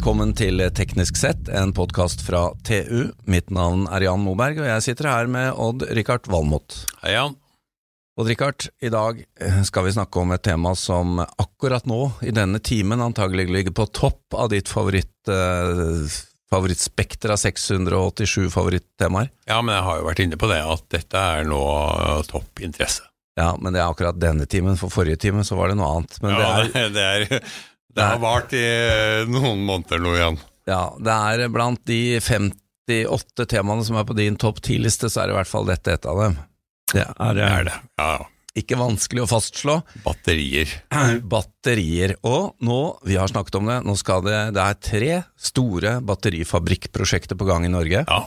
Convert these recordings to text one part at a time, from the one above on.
Velkommen til Teknisk sett, en podkast fra TU. Mitt navn er Jan Moberg, og jeg sitter her med Odd-Rikard Valmot. Hei, Jan. Odd-Rikard, i dag eh, skal vi snakke om et tema som akkurat nå, i denne timen, antagelig ligger på topp av ditt favoritt, eh, favorittspekter av 687 favorittemaer. Ja, men jeg har jo vært inne på det, at dette er nå topp interesse. Ja, men det er akkurat denne timen. For forrige time så var det noe annet. Men ja, det er, det, er, det har vart i eh, noen måneder nå igjen. Ja, det er blant de 58 temaene som er på din topp 10-liste, så er det i hvert fall dette et av dem. Det er det. Er det. Ja, Ikke vanskelig å fastslå. Batterier. Batterier. Og nå, vi har snakket om det, nå skal det Det er tre store batterifabrikkprosjekter på gang i Norge. Ja,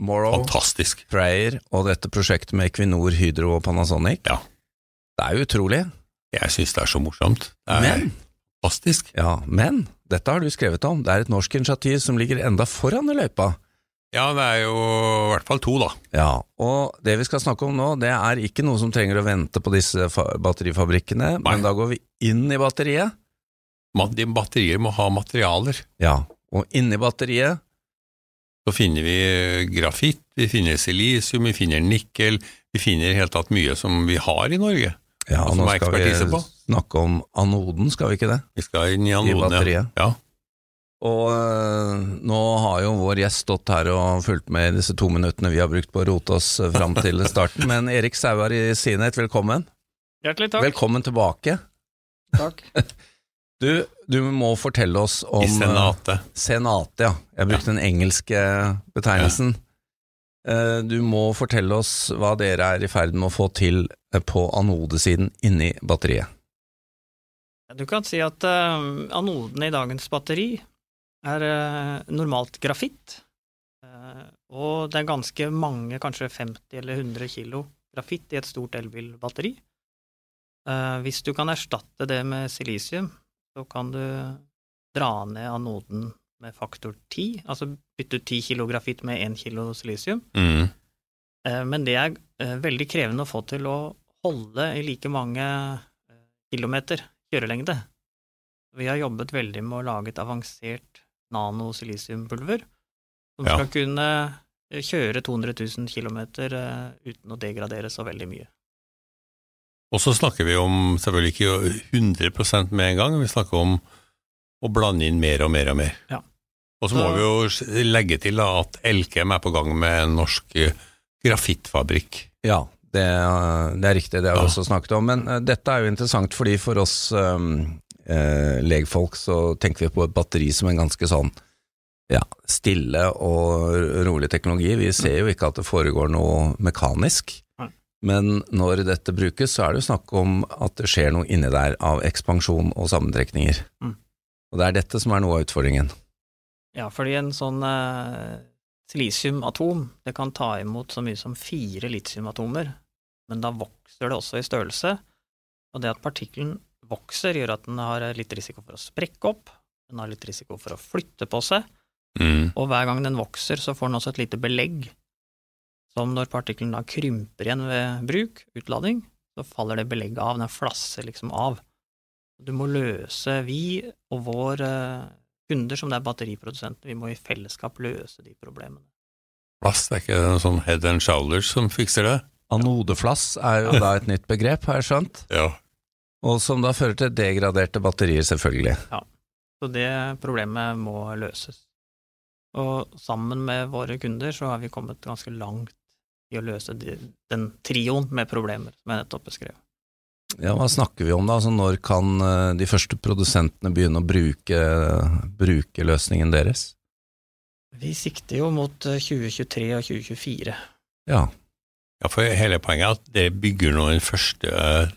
Morrow, fantastisk. Prayer og dette prosjektet med Equinor, Hydro og Panasonic. Ja. Det er jo utrolig. Jeg syns det er så morsomt. Det er Men fantastisk. Ja, men dette har du skrevet om. Det er et norsk initiativ som ligger enda foran i løypa. Ja, det er jo i hvert fall to, da. Ja, og det vi skal snakke om nå, det er ikke noe som trenger å vente på disse batterifabrikkene, Nei. men da går vi inn i batteriet. De batterier må ha materialer. Ja, og inni batteriet Så finner vi grafitt, vi finner silisium, vi finner nikkel, vi finner i det hele tatt mye som vi har i Norge. Ja, Og som nå er skal vi snakke om anoden, skal vi ikke det? Vi skal inn i anoden, I ja. Og øh, nå har jo vår gjest stått her og fulgt med i disse to minuttene vi har brukt på å rote oss fram til starten, men Erik Sauer i Sinet, velkommen. Hjertelig takk. Velkommen tilbake. takk. Du, du må fortelle oss om I Senatet. senatet. Ja. Jeg brukte den engelske betegnelsen. Ja. Du må fortelle oss hva dere er i ferd med å få til eh, på anodesiden inni batteriet. Du kan si at uh, anoden i dagens batteri er uh, normalt grafitt, Uh, og det er ganske mange, kanskje 50 eller 100 kilo grafitt i et stort elbilbatteri. Hvis du kan erstatte det med silisium, så kan du dra ned anoden med faktor 10, altså bytte ut 10 kilo grafitt med 1 kilo silisium. Mm. Men det er veldig krevende å få til å holde i like mange eh, kilometer kjørelengde. Vi har jobbet veldig med å lage et avansert nanosilisiumpulver som Ja. skal kunne eh, kjøre 200 000 km uten å degradere så veldig mye. Og så snakker vi om selvfølgelig ikke 100 med en gang, vi snakker om å blande inn mer og mer og mer. Ja. Og så må vi jo legge til da, at Elkem er på gang med en norsk eh, grafittfabrikk. Ja, det, det er riktig, det har vi Ja. også snakket om. Men uh, dette er jo interessant, fordi for oss um, uh, legfolk så tenker vi på et batteri som en ganske sånn ja, stille og rolig teknologi. Vi ser jo ikke at det foregår noe mekanisk. Men når dette brukes, så er det jo snakk om at det skjer noe inni der av ekspansjon og sammentrekninger. Mm. Og det er dette som er noe av utfordringen. Ja, fordi en sånn eh, silisiumatom, det kan ta imot så mye som fire litiumatomer, men da vokser det også i størrelse, og det at partikkelen vokser gjør at den har litt risiko for å sprekke opp, den har litt risiko for å flytte på seg, Mm. og hver gang den vokser, så får den også et lite belegg, som når partikkelen da krymper igjen ved bruk, utlading, så faller det belegget av, den flasser liksom av. Du må løse, vi og vår eh, kunder, som det er batteriprodusenten, vi må i fellesskap løse de problemene. Plast, er ikke det noe sånn head and shoulders som fikser det? Anodeflass er jo da et nytt begrep, har jeg skjønt, Ja. og som da fører til degraderte batterier, selvfølgelig. Ja, Så det problemet må løses. Og sammen med våre kunder så har vi kommet ganske langt i å løse de, den trioen med problemer som jeg nettopp beskrev. Ja, Hva snakker vi om da? Altså, når kan eh, de første produsentene begynne å bruke, bruke løsningen deres? Vi sikter jo mot eh, 2023 og 2024. Ja, ja, for hele poenget er at dere bygger nå den første eh,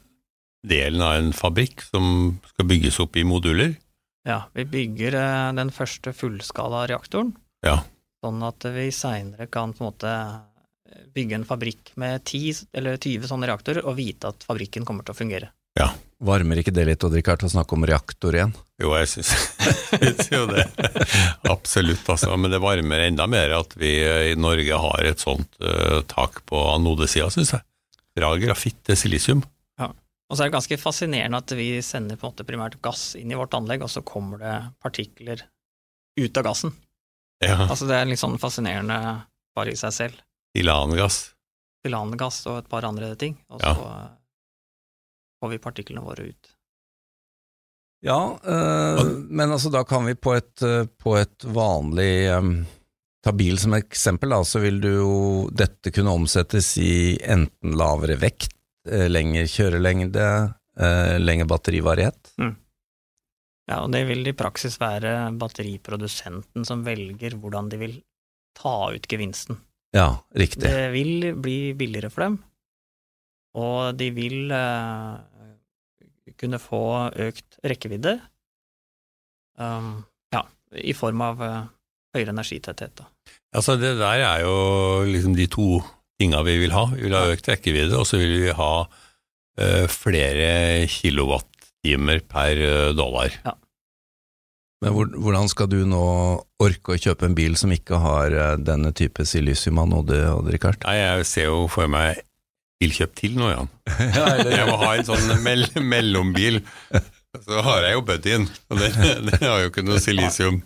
delen av en fabrikk som skal bygges opp i moduler. Ja, vi bygger eh, den første fullskala reaktoren, Ja. sånn at vi seinere kan på en måte eh, bygge en fabrikk med 10 eller 20 sånne reaktorer og vite at fabrikken kommer til å fungere. Varmer ikke det litt, Odd Rikard, å snakke om reaktor igjen? Jo, jeg syns jo det. Absolutt, altså. Men det varmer enda mer at vi eh, i Norge har et sånt uh, tak på anodesida, syns jeg. Fra grafitt til silisium. Og så er det ganske fascinerende at vi sender på en måte primært gass inn i vårt anlegg, og så kommer det partikler ut av gassen. Ja, Altså Det er litt sånn fascinerende bare i seg selv. Tilangass. Tilangass og et par andre ting, og så eh, får vi partiklene våre ut. Ja, øh, men altså da kan vi på et, eh, på et vanlig øh, Ta bil som eksempel, da, så vil du jo dette kunne omsettes i enten lavere vekt, lengre kjørelengde, øh, lengre batterivarighet. Ja, og det vil i praksis være batteriprodusenten som velger hvordan de vil ta ut gevinsten. Ja, riktig. Det vil bli billigere for dem, og de vil kunne få økt rekkevidde, um, ja, i form av eh, høyere energitetthet. Da. Altså det der er jo liksom de to tinga vi vil ha. Vi vil ha økt rekkevidde, og så vil vi ha uh, flere kilowattimer per dollar. dollar. Men hvordan skal du nå orke å kjøpe en bil som ikke har eh, denne type silisiumanode, Odd Rikard? Nei, jeg ser jo for meg bilkjøp til nå, Jan. Jeg må ha en sånn mell mellombil. Så har jeg jo Buddyen, og den, den har jo ikke noe silisium.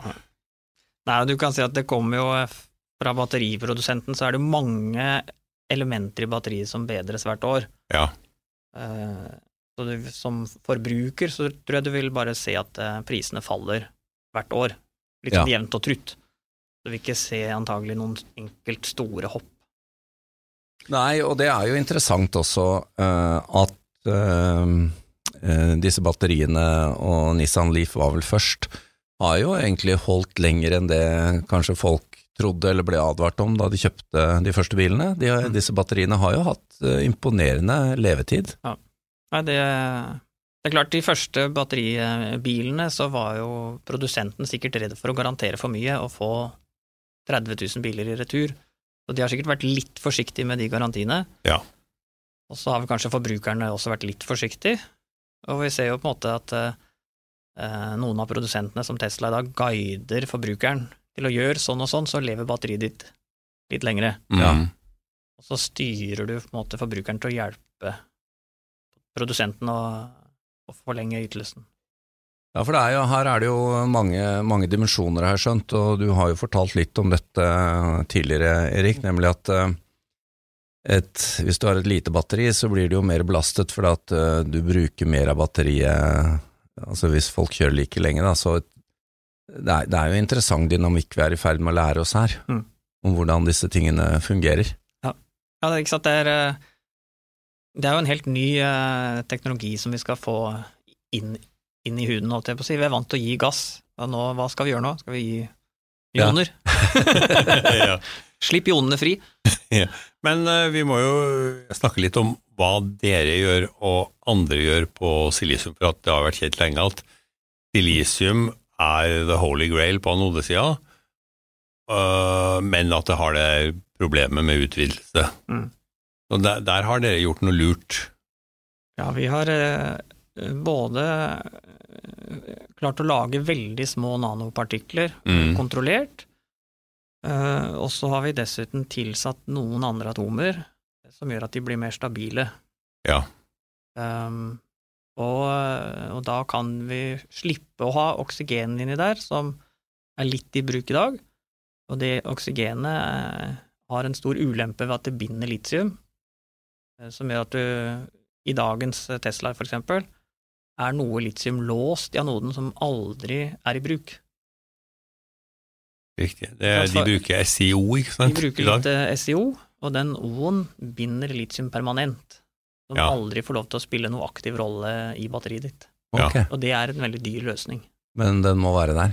Nei, du kan si at det kommer jo fra batteriprodusenten, så er det mange elementer i batteriet som bedres hvert år. Ja. Eh, Så du, som forbruker så tror jeg du vil bare se at eh, prisene faller hvert år. Litt sånn jevnt og trutt. Du vil ikke se antagelig noen enkelt store hopp. Nei, og det er jo interessant også uh, at eh, disse batteriene, og Nissan Leaf var vel først, har jo egentlig holdt lenger enn det kanskje folk trodde eller ble advart om da de kjøpte de første bilene. De, Mm. Disse batteriene har jo hatt imponerende levetid. Nei, det, det er klart, de første batteribilene så var jo produsenten sikkert redd for å garantere for mye og få 30 000 biler i retur. Så de har sikkert vært litt forsiktige med de garantiene. Ja. Og så har vel kanskje forbrukerne også vært litt forsiktige. Og vi ser jo på en måte at eh, noen av produsentene, som Tesla i dag, guider forbrukeren til å gjøre sånn og sånn, så lever batteriet ditt litt lengre. Ja. Mm. Og så styrer du på en måte forbrukeren til å hjelpe produsenten å, å forlenge ytelsen. Ja, for det er jo, her er det jo mange, mange dimensjoner, har jeg skjønt, og du har jo fortalt litt om dette tidligere, Erik, nemlig at eh, et, hvis du har et lite batteri, så blir det jo mer belastet fordi at eh, du bruker mer av batteriet, altså hvis folk kjører like lenge, da, så det er, det er jo interessant dynamikk vi er i ferd med å lære oss her, Mm. om hvordan disse tingene fungerer. Ja, det er ikke sant, det er, eh, det er jo en helt ny teknologi som vi skal få inn, inn i huden, holdt jeg på å si. Vi er vant til å gi gass, nå, hva skal vi gjøre nå? Skal vi gi joner? ioner? ja. Slipp ionene fri. Men uh, vi må jo snakke litt om hva dere gjør og andre gjør på silisium, for at det har vært kjent lenge at silisium er the holy grail på anodesida, uh, men at det har det problemet med utvidelse. Mm. Og der, der har dere gjort noe lurt. Ja, vi har eh, både eh, klart å lage veldig små nanopartikler Mm. kontrollert, eh, og så har vi dessuten tilsatt noen andre atomer som gjør at de blir mer stabile. Ja. Um, og, og da kan vi slippe å ha oksygen inni der, som er litt i bruk i dag. Og det oksygenet eh, har en stor ulempe ved at det binder litium, eh, som gjør at du i dagens Tesla for eksempel, er noe litium låst i anoden som aldri er i bruk. Riktig. Det, Ja, de bruker SIO, ikke sant? De bruker litt eh, SIO, og den O-en binder litium permanent, som Ja. aldri får lov til å spille noe aktiv rolle i batteriet ditt. Okay. Og det er en veldig dyr løsning. men den må være der.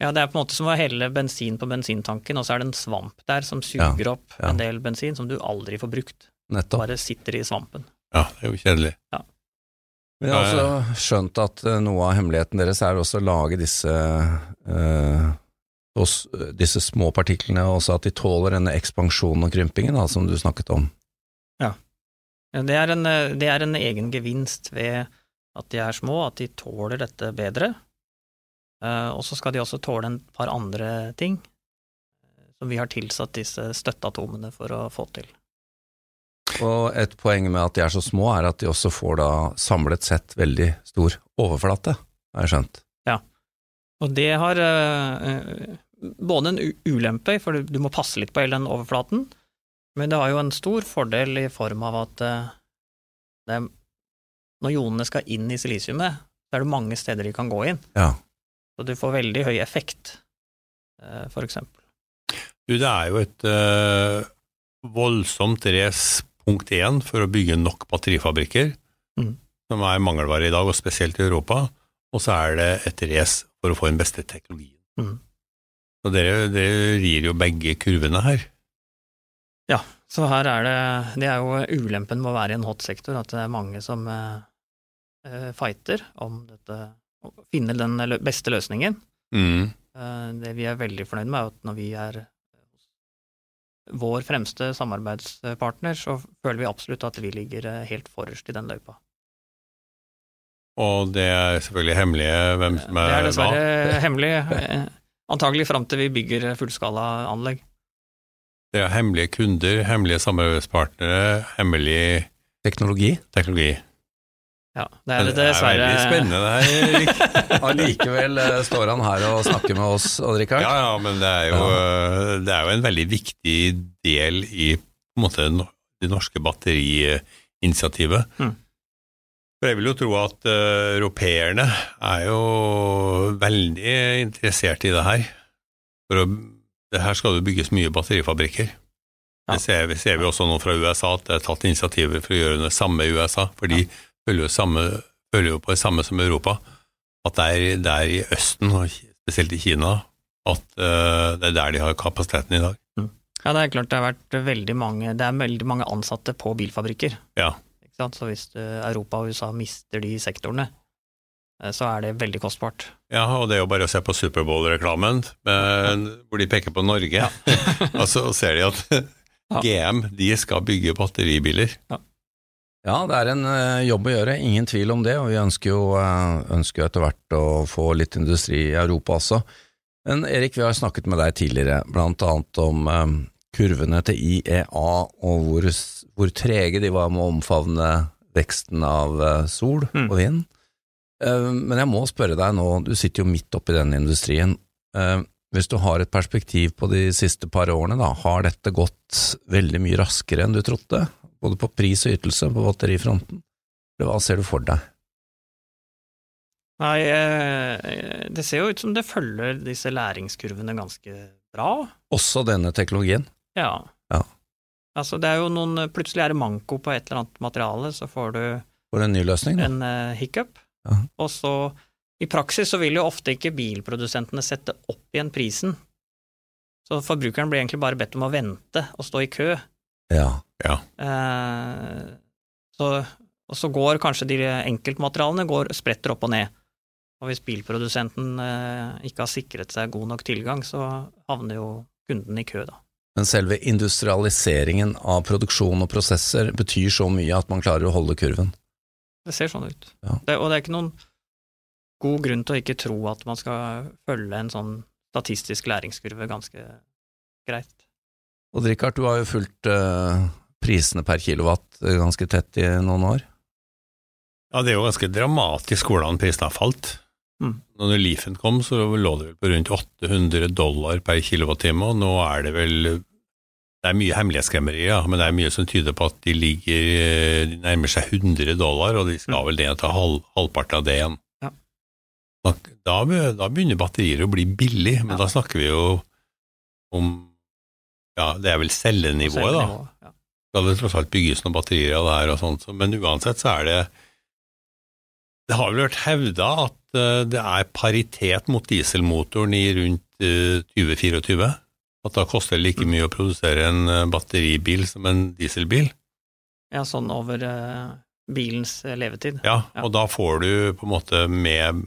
Ja, det er på en måte som å helle bensin på bensintanken, og så er det en svamp der som suger opp ja. en del bensin som du aldri får brukt. Nettopp. Bare sitter i svampen. Ja, det er jo kjedelig. Men jeg har også skjønt at eh, noe av hemmeligheten deres er også å lage disse, eh, oss- disse små partiklene, og også at de tåler denne ekspansjonen og krympingen da, som du snakket om. Det er, en, eh, det er en egen gevinst ved at de er små, at de tåler dette bedre. Eh, Og så skal de også tåle en par andre ting som vi har tilsatt disse støtteatomene for å få til. Og et poeng med at de er så små, er at de også får da samlet sett veldig stor overflate, har jeg skjønt. Ja, Og det har eh, både en ulempe, for du må passe litt på hele den overflaten, men det har jo en stor fordel i form av at eh, det, når jonene skal inn i silisiumet, så er det mange steder de kan gå inn. Ja. Så du får veldig høy effekt, eh, for eksempel. Du, det er jo et voldsomt race, punkt én, for å bygge nok batterifabrikker, mm. som er mangelvare i dag, og spesielt i Europa. Og så er det et race for å få den beste teknologien. Mm. Så dere, dere rir jo begge kurvene her. Ja, så her er det Det er jo ulempen med å være i en hot sektor, at det er mange som eh, fighter om dette, å finne den beste løsningen. Mm. Eh, det vi er veldig fornøyd med, er at når vi er vår fremste samarbeidspartner, så føler vi absolutt at vi ligger eh, helt forrest i den løypa. Og det er selvfølgelig hemmelig hvem som er hva? Det er dessverre hemmelig, eh, antagelig fram til vi bygger fullskalaanlegg. Det er hemmelige kunder, hemmelige samarbeidspartnere, hemmelig Teknologi? teknologi. Ja, det er det dessverre Det er veldig spennende det her, Erik. Allikevel eh, står han her og snakker med oss, Odd-Rikard. Ja, ja, men det er, jo, det er jo en veldig viktig del i på en måte, det norske batteriinitiativet. Mm. For jeg vil jo tro at uh, europeerne er jo veldig interessert i det her. For å, det her skal det bygges mye batterifabrikker. Ja. Det ser, vi- ser vi også nå fra USA, at det er tatt initiativer for å gjøre det samme i USA. For de følger, jo samme, følger jo på det samme som Europa. At det er, det er i Østen, og spesielt i Kina, at uh, det er der de har kapasiteten i dag. Ja, det er klart det har vært veldig mange Det er veldig mange ansatte på bilfabrikker. Ja. Ikke sant? Så hvis eh, Europa og USA mister de sektorene, eh, så er det veldig kostbart. Ja, og det er jo bare å se på Superbowl-reklamen, hvor de peker på Norge, og så ser de at GM de skal bygge batteribiler. Ja, det er en eh, jobb å gjøre, ingen tvil om det, og vi ønsker jo, eh, ønsker jo etter hvert å få litt industri i Europa også. Men Erik, vi har snakket med deg tidligere, blant annet om eh, kurvene til IEA og hvor, hvor trege de var med å omfavne veksten av sol Mm. og vind. Men jeg må spørre deg nå, du sitter jo midt oppi denne industrien. Hvis du har et perspektiv på de siste par årene, da, har dette gått veldig mye raskere enn du trodde? Både på pris og ytelse på batterifronten? Hva ser du for deg? Nei, eh, det ser jo ut som det følger disse læringskurvene ganske bra. Også denne teknologien? Ja. Ja. Altså, det er jo noen Plutselig er det manko på et eller annet materiale, så får du For en ny løsning, da? en eh, hiccup. Ja. Og så I praksis så vil jo ofte ikke bilprodusentene sette opp igjen prisen. Så forbrukeren blir egentlig bare bedt om å vente og stå i kø. Ja. Eh, så, og så går kanskje de enkeltmaterialene går, spretter opp og ned. Og hvis bilprodusenten eh, ikke har sikret seg god nok tilgang, så havner jo kunden i kø, da. Men selve industrialiseringen av produksjon og prosesser betyr så mye at man klarer å holde kurven? Det ser sånn ut. Ja. Det, og det er ikke noen god grunn til å ikke tro at man skal følge en sånn statistisk læringskurve ganske greit. Og Richard, du har jo fulgt eh, prisene per kilowatt eh, ganske tett i noen år. Ja, det er jo ganske dramatisk hvordan prisene har falt. Mm. Når Leafen kom, så lå det vel på rundt 800 dollar per kilowattime, og nå er det vel Det er mye hemmelighetskremmeri, ja, men det er mye som tyder på at de ligger eh, De nærmer seg 100 dollar, og de skal vel ned til halv, halvparten av det igjen. Ja. Da, da begynner batterier å bli billig, men Ja. da snakker vi jo om Ja, det er vel cellenivået, da Ja. Skal det tross alt bygges noen batterier av det her og sånt, men uansett så er det Det har vel vært hevda at eh, det er paritet mot dieselmotoren i rundt eh, 2024. At da koster det like mye å produsere en eh, batteribil som en dieselbil. ja, sånn over eh, bilens eh, levetid. Ja, Ja. og da får du på en måte med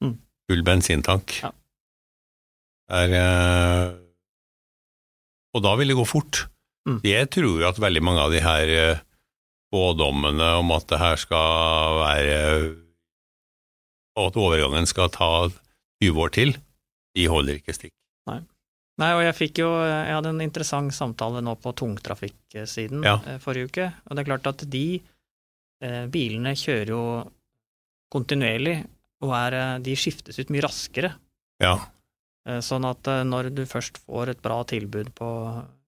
Mm. full bensintank. Ja. Er, eh, og da vil det gå fort. Mm. Jeg tror jo at veldig mange av de her eh, spådommene om at det her skal være Og at overgangen skal ta 20 år til, de holder ikke stikk. Nei, og jeg fikk jo Jeg hadde en interessant samtale nå på tungtrafikksiden Ja. eh, forrige uke, og det er klart at de eh, bilene kjører jo kontinuerlig, og er, eh, de skiftes ut mye raskere Ja. Eh, Sånn at eh, når du først får et bra tilbud på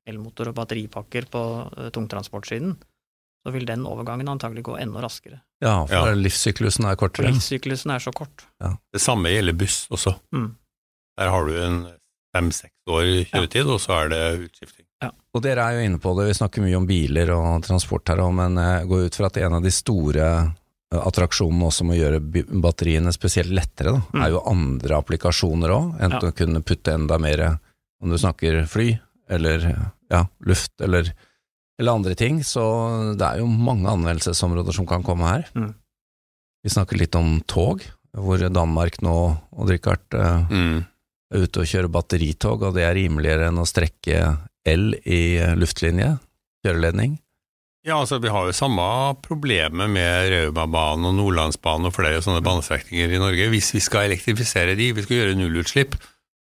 elmotor og batteripakker på eh, tungtransportsiden, så vil den overgangen antagelig gå enda raskere. Ja, for Ja. livssyklusen er For kortere. livssyklusen er så kort. Det samme gjelder buss også. Mm. Der har du en fem-seks år kjøretid, og så er det utskifting. Og dere er jo inne på det, vi snakker mye om biler og transport her òg, men jeg går ut fra at en av de store eh, attraksjonene også med å gjøre batteriene spesielt lettere, da, Mm. er jo andre applikasjoner òg, enn Ja. å kunne putte enda mer, om du snakker fly, eller ja, luft, eller, eller andre ting. Så det er jo mange anvendelsesområder som kan komme her. Mm. Vi snakker litt om tog, hvor Danmark nå, og Richard, eh, Mm. er ute og kjører batteritog, og det er rimeligere enn å strekke el i luftlinje, kjøreledning. Ja, altså vi har jo samme problemet med Raumabanen og Nordlandsbanen og flere sånne banestrekninger i Norge. Hvis vi skal elektrifisere de, vi skal gjøre nullutslipp,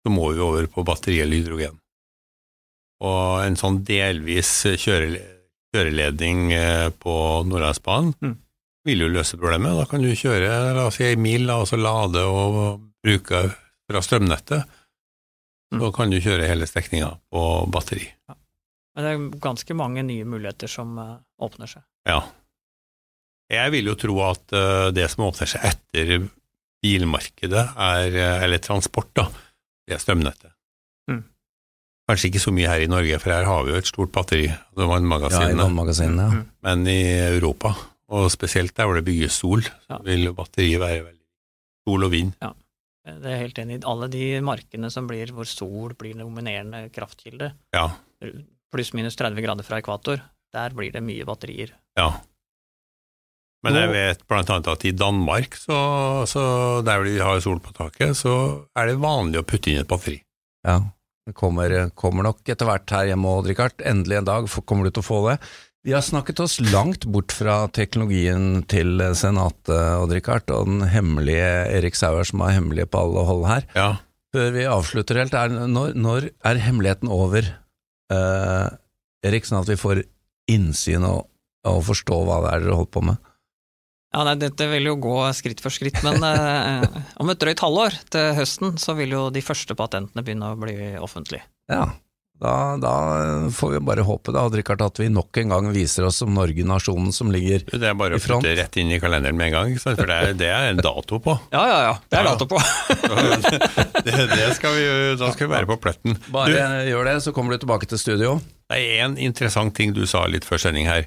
så må vi over på batteri eller hydrogen. Og en sånn delvis kjøre, kjøreledning eh, på Nordlandsbanen Mm. vil jo løse problemet. Da kan du kjøre la oss si en mil, og så lade og bruke fra strømnettet. Mm. Så kan du kjøre hele strekninga på batteri. Men det er ganske mange nye muligheter som eh, åpner seg. Ja. Jeg vil jo tro at eh, det som åpner seg etter bilmarkedet, er, eller transport, da, det er strømnettet. Mm. Kanskje ikke så mye her i Norge, for her har vi jo et stort batteri, altså Ja, i vannmagasinene, vannmagasinene. Ja. Mm. men i Europa, og spesielt der hvor det bygges sol, Ja. vil jo batteriet være veldig Sol og vind. Ja, Det er helt enig. Alle de markene som blir hvor sol blir dominerende kraftkilde, Ja. pluss-minus 30 grader fra ekvator, der blir det mye batterier. ja. Men jeg vet blant annet at i Danmark, så, så der hvor de har sol på taket, så er det vanlig å putte inn et batteri. Ja. Det kommer, kommer nok etter hvert her hjemme òg, Richard. Endelig en dag kommer du til å få det. Vi har snakket oss langt bort fra teknologien til Senatet, Odd Rikard, og den hemmelige Erik Sauer som er hemmelig på alle hold her. Ja. Før vi avslutter helt, er, når, når er hemmeligheten over, eh, Erik, sånn at vi får innsyn og, og forstå hva det er dere holder på med? Ja, nei, Dette vil jo gå skritt for skritt, men eh, om et drøyt halvår, til høsten, så vil jo de første patentene begynne å bli offentlige. Ja, da, da får vi bare håpe da, Richard, at vi nok en gang viser oss som Norge, nasjonen som ligger i front. Det er bare å putte rett inn i kalenderen med en gang, for det er, det er en dato på. Ja, ja, ja. Det er Ja. dato på. Det, det skal vi, da skal vi være på pletten. Bare Du, gjør det, så kommer du tilbake til studio. det er en interessant ting du sa litt før sending her,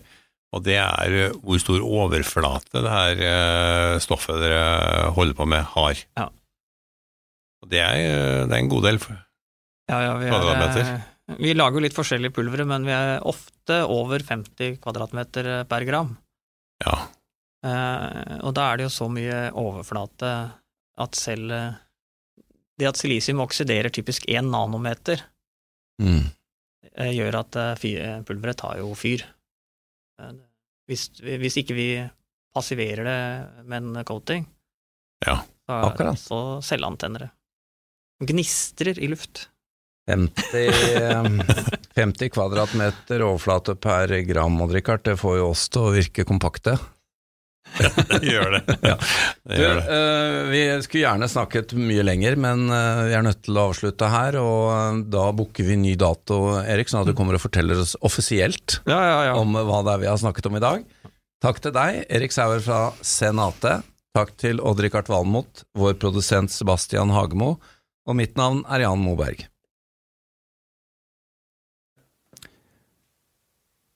og det er eh, hvor stor overflate det her eh, stoffet dere holder på med, har. Ja. Og det er, eh, det er en god del. Ja, ja, vi, er, Kvadratmeter. vi lager jo litt forskjellige pulvere, men vi er ofte over 50 kvadratmeter per gram. Ja. Eh, og da er det jo så mye overflate at selv Det at silisium oksiderer typisk én nanometer, Mm. gjør at pulveret tar jo fyr. Eh, Hvis, hvis ikke vi passiverer det med en coating, Ja, så, er- akkurat. så selvantenner det. Gnistrer i luft. 50, eh, 50 kvadratmeter overflate per gram, Odd Rikard, det får jo oss til å virke kompakte. Det gjør det. Ja. det, gjør det. uh, vi skulle gjerne snakket mye lenger, men uh, vi er nødt til å avslutte her, og eh, da booker vi ny dato, Erik, sånn at du kommer og forteller oss offisielt Ja, ja, ja. om hva det er vi har snakket om i dag. Takk til deg, Erik Sauer fra Senate. Takk til Odd-Rikard Valmot, vår produsent Sebastian Hagemo, og mitt navn er Jan Moberg.